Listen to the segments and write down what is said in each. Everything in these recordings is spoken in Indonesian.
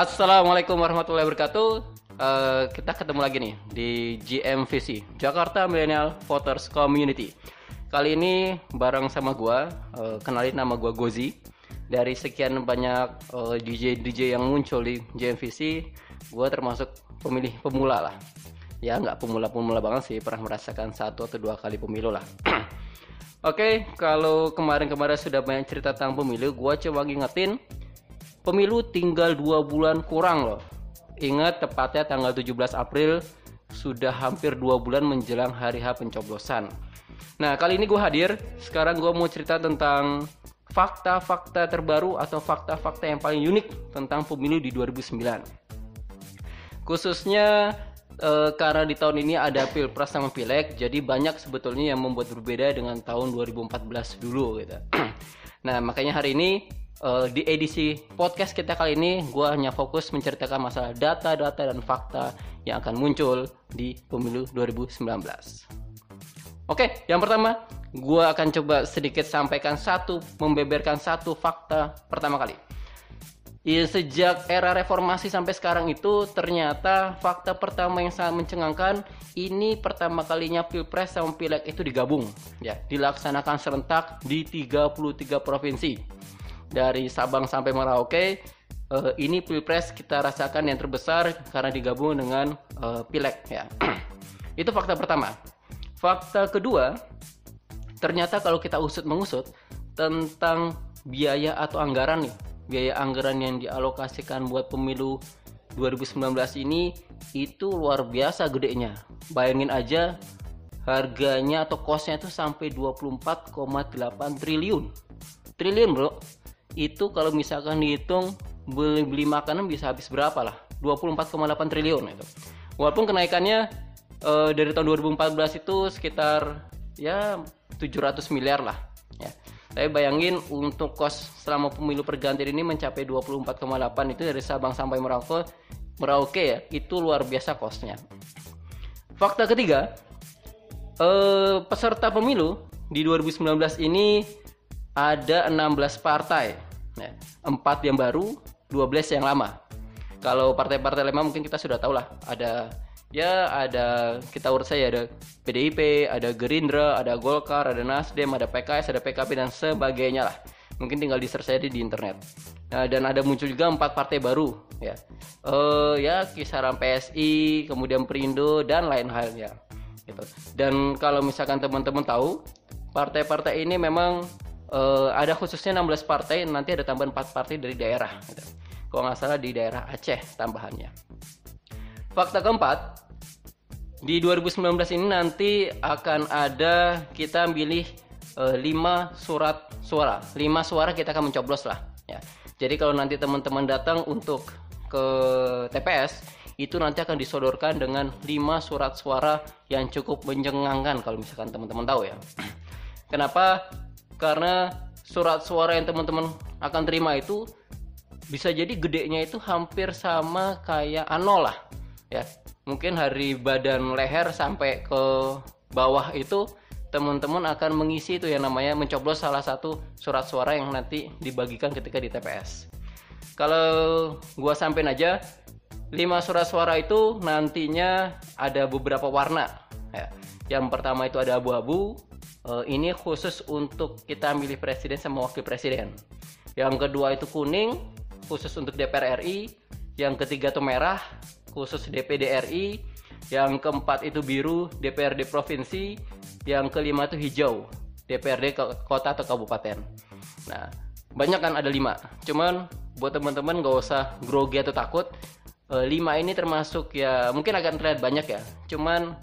Assalamualaikum warahmatullahi wabarakatuh. Uh, kita ketemu lagi nih di GMVC Jakarta Millennial Voters Community. Kali ini bareng sama gua, uh, kenalin nama gua Gozi. Dari sekian banyak uh, DJ DJ yang muncul di GMVC, gua termasuk pemilih pemula lah. Ya nggak pemula-pemula banget sih, pernah merasakan satu atau dua kali pemilu lah. Oke, okay, kalau kemarin-kemarin sudah banyak cerita tentang pemilu, gua coba ngingetin Pemilu tinggal dua bulan kurang loh. Ingat tepatnya tanggal 17 April sudah hampir dua bulan menjelang hari H pencoblosan. Nah kali ini gue hadir. Sekarang gue mau cerita tentang fakta-fakta terbaru atau fakta-fakta yang paling unik tentang pemilu di 2009. Khususnya e, karena di tahun ini ada pilpres sama pileg, jadi banyak sebetulnya yang membuat berbeda dengan tahun 2014 dulu gitu. nah makanya hari ini uh, di edisi podcast kita kali ini gue hanya fokus menceritakan masalah data-data dan fakta yang akan muncul di pemilu 2019. Oke, yang pertama gue akan coba sedikit sampaikan satu, membeberkan satu fakta pertama kali. Ya, sejak era reformasi sampai sekarang itu ternyata fakta pertama yang sangat mencengangkan ini pertama kalinya pilpres sama pileg itu digabung ya dilaksanakan serentak di 33 provinsi dari Sabang sampai Merauke uh, ini pilpres kita rasakan yang terbesar karena digabung dengan uh, pileg ya. Itu fakta pertama. Fakta kedua ternyata kalau kita usut mengusut tentang biaya atau anggaran nih biaya anggaran yang dialokasikan buat pemilu 2019 ini itu luar biasa gedenya. Bayangin aja harganya atau kosnya itu sampai 24,8 triliun. Triliun bro itu kalau misalkan dihitung beli beli makanan bisa habis berapa lah? 24,8 triliun itu walaupun kenaikannya uh, dari tahun 2014 itu sekitar ya 700 miliar lah ya. Tapi bayangin untuk kos selama pemilu pergantian ini mencapai 24,8 itu dari Sabang sampai Merauke Merauke ya itu luar biasa kosnya. Fakta ketiga eh, peserta pemilu di 2019 ini ada 16 partai. Ya, 4 yang baru, 12 yang lama. Kalau partai-partai lama mungkin kita sudah tahu lah, ada ya ada kita urut saya ada PDIP, ada Gerindra, ada Golkar, ada Nasdem, ada PKS, ada PKB dan sebagainya lah. Mungkin tinggal di search aja di internet. Nah, dan ada muncul juga empat partai baru ya. Uh, ya kisaran PSI, kemudian Perindo dan lain halnya. Gitu. Dan kalau misalkan teman-teman tahu, partai-partai ini memang uh, ada khususnya 16 partai nanti ada tambahan 4 partai dari daerah gitu. kalau nggak salah di daerah Aceh tambahannya fakta keempat di 2019 ini nanti akan ada kita pilih uh, eh, 5 surat suara 5 suara kita akan mencoblos lah ya jadi kalau nanti teman-teman datang untuk ke TPS itu nanti akan disodorkan dengan 5 surat suara yang cukup mencengangkan kalau misalkan teman-teman tahu ya. Kenapa? Karena surat suara yang teman-teman akan terima itu bisa jadi gedenya itu hampir sama kayak ano lah ya mungkin hari badan leher sampai ke bawah itu teman-teman akan mengisi itu yang namanya mencoblos salah satu surat suara yang nanti dibagikan ketika di TPS kalau gua sampein aja lima surat suara itu nantinya ada beberapa warna ya. yang pertama itu ada abu-abu uh, ini khusus untuk kita milih presiden sama wakil presiden. Yang kedua itu kuning, khusus untuk DPR RI. Yang ketiga itu merah, khusus DPD RI. Yang keempat itu biru, DPRD provinsi. Yang kelima itu hijau, DPRD kota atau kabupaten. Nah, banyak kan ada lima. Cuman buat teman-teman nggak usah grogi atau takut. E, lima ini termasuk ya mungkin akan terlihat banyak ya. Cuman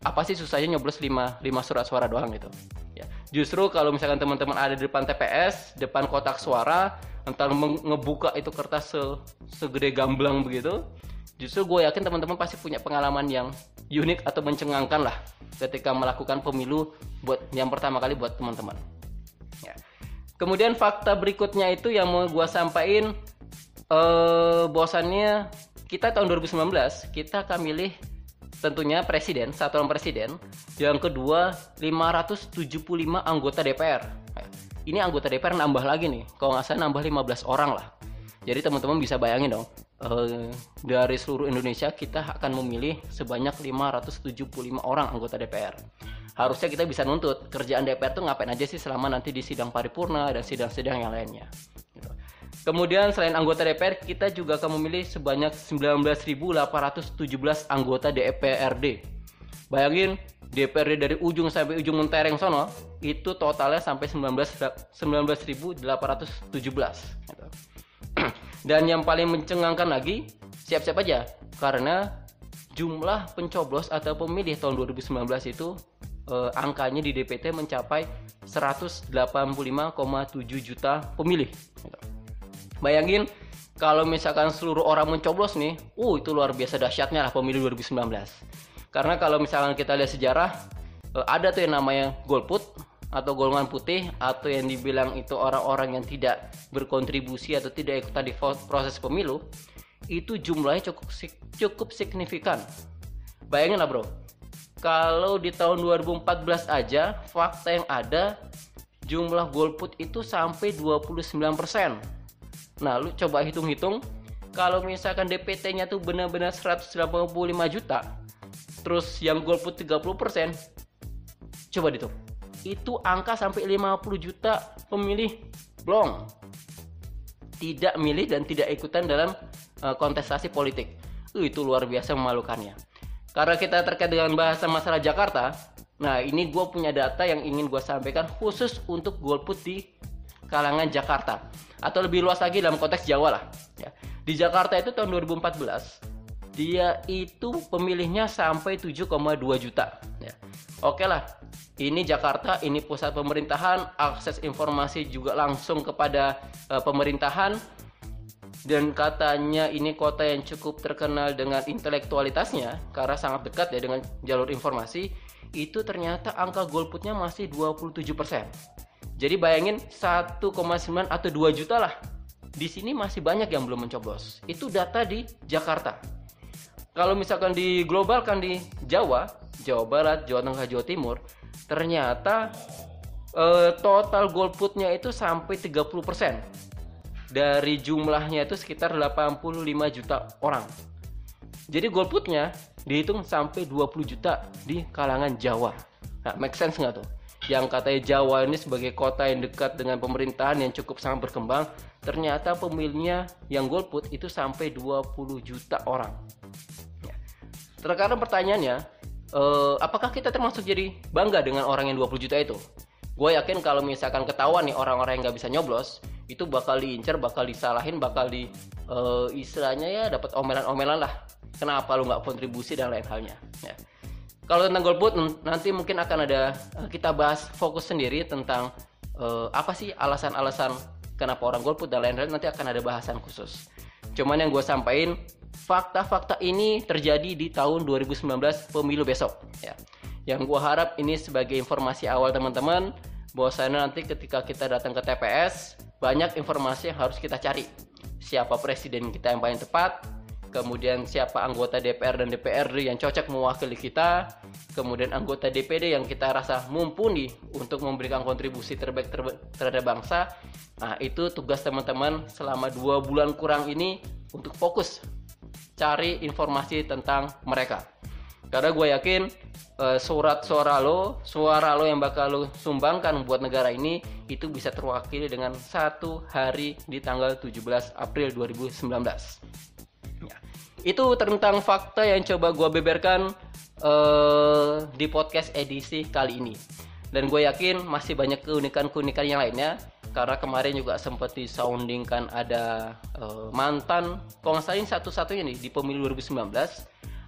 apa sih susahnya nyoblos 5 5 surat suara doang gitu. Ya. Justru kalau misalkan teman-teman ada di depan TPS, depan kotak suara, entar ngebuka itu kertas se segede gamblang begitu, justru gue yakin teman-teman pasti punya pengalaman yang unik atau mencengangkan lah ketika melakukan pemilu buat yang pertama kali buat teman-teman. Ya. Kemudian fakta berikutnya itu yang mau gue sampaikan eh bosannya kita tahun 2019 kita akan milih tentunya presiden, satu orang presiden. Yang kedua, 575 anggota DPR. Ini anggota DPR nambah lagi nih. Kalau nggak salah nambah 15 orang lah. Jadi teman-teman bisa bayangin dong. uh, dari seluruh Indonesia kita akan memilih sebanyak 575 orang anggota DPR. Harusnya kita bisa nuntut kerjaan DPR tuh ngapain aja sih selama nanti di sidang paripurna dan sidang-sidang yang lainnya. Gitu. Kemudian selain anggota DPR, kita juga akan memilih sebanyak 19.817 anggota DPRD. Bayangin DPRD dari ujung sampai ujung mentereng sono itu totalnya sampai 19 19.817 gitu. Dan yang paling mencengangkan lagi siap-siap aja karena jumlah pencoblos atau pemilih tahun 2019 itu eh, angkanya di DPT mencapai 185,7 juta pemilih. Bayangin kalau misalkan seluruh orang mencoblos nih, uh itu luar biasa dahsyatnya lah pemilu 2019 karena kalau misalnya kita lihat sejarah eh, ada tuh yang namanya golput atau golongan putih atau yang dibilang itu orang-orang yang tidak berkontribusi atau tidak ikutan di proses pemilu itu jumlahnya cukup cukup signifikan. Bayangin lah bro, kalau di tahun 2014 aja fakta yang ada jumlah golput itu sampai 29%. Nah, lu coba hitung-hitung kalau misalkan DPT-nya tuh benar-benar 185 juta, terus yang golput 30% coba dihitung. Itu angka sampai 50 juta pemilih blong. Tidak milih dan tidak ikutan dalam uh, kontestasi politik. Uh, itu luar biasa memalukannya. Karena kita terkait dengan bahasa masalah Jakarta nah ini gue punya data yang ingin gue sampaikan khusus untuk golput di kalangan Jakarta atau lebih luas lagi dalam konteks Jawa lah ya. di Jakarta itu tahun 2014 dia itu pemilihnya sampai 7,2 juta ya. Oke lah, ini Jakarta, ini pusat pemerintahan, akses informasi juga langsung kepada uh, pemerintahan dan katanya ini kota yang cukup terkenal dengan intelektualitasnya karena sangat dekat ya dengan jalur informasi itu ternyata angka golputnya masih 27%. Jadi bayangin 1,9 atau 2 juta lah. Di sini masih banyak yang belum mencoblos. Itu data di Jakarta kalau misalkan diglobalkan di Jawa, Jawa Barat, Jawa Tengah, Jawa Timur, ternyata eh, total golputnya itu sampai 30%. Dari jumlahnya itu sekitar 85 juta orang. Jadi golputnya dihitung sampai 20 juta di kalangan Jawa. Nah, make sense nggak tuh? Yang katanya Jawa ini sebagai kota yang dekat dengan pemerintahan yang cukup sangat berkembang, ternyata pemilihnya yang golput itu sampai 20 juta orang. Terkadang pertanyaannya, uh, apakah kita termasuk jadi bangga dengan orang yang 20 juta itu? Gue yakin kalau misalkan ketahuan nih orang-orang yang nggak bisa nyoblos, itu bakal diincar, bakal disalahin, bakal di uh, istilahnya ya dapat omelan-omelan lah. Kenapa lu nggak kontribusi dan lain halnya? Ya. Kalau tentang golput nanti mungkin akan ada eh, kita bahas fokus sendiri tentang uh, apa sih alasan-alasan kenapa orang golput dan lain-lain nanti akan ada bahasan khusus. Cuman yang gue sampaikan fakta-fakta ini terjadi di tahun 2019 pemilu besok ya. Yang gue harap ini sebagai informasi awal teman-teman bahwasanya nanti ketika kita datang ke TPS banyak informasi yang harus kita cari. Siapa presiden kita yang paling tepat, kemudian siapa anggota DPR dan DPRD yang cocok mewakili kita, kemudian anggota DPD yang kita rasa mumpuni untuk memberikan kontribusi terbaik terhadap bangsa. Nah, itu tugas teman-teman selama dua bulan kurang ini untuk fokus cari informasi tentang mereka. Karena gue yakin uh, surat suara lo, suara lo yang bakal lo sumbangkan buat negara ini itu bisa terwakili dengan satu hari di tanggal 17 April 2019. Ya. Itu tentang fakta yang coba gue beberkan uh, di podcast edisi kali ini. Dan gue yakin masih banyak keunikan-keunikan yang lainnya karena kemarin juga sempat disoundingkan ada uh, mantan kalau nggak salah satu-satunya nih di pemilu 2019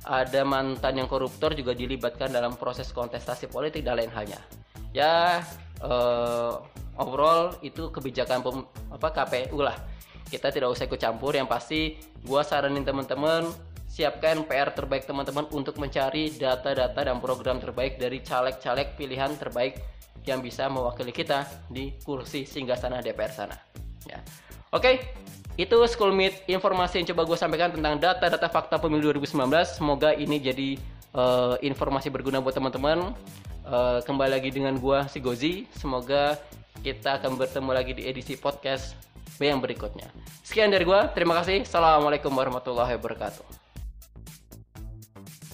ada mantan yang koruptor juga dilibatkan dalam proses kontestasi politik dan lain halnya ya uh, overall itu kebijakan pem, apa KPU lah kita tidak usah ikut campur yang pasti gua saranin teman-teman siapkan PR terbaik teman-teman untuk mencari data-data dan program terbaik dari caleg-caleg pilihan terbaik yang bisa mewakili kita di kursi singgah sana DPR sana. Ya. Oke, itu School Meet informasi yang coba gue sampaikan tentang data-data fakta pemilu 2019. Semoga ini jadi uh, informasi berguna buat teman-teman. Uh, kembali lagi dengan gue si Gozi. Semoga kita akan bertemu lagi di edisi podcast yang berikutnya. Sekian dari gua, terima kasih. Assalamualaikum warahmatullahi wabarakatuh.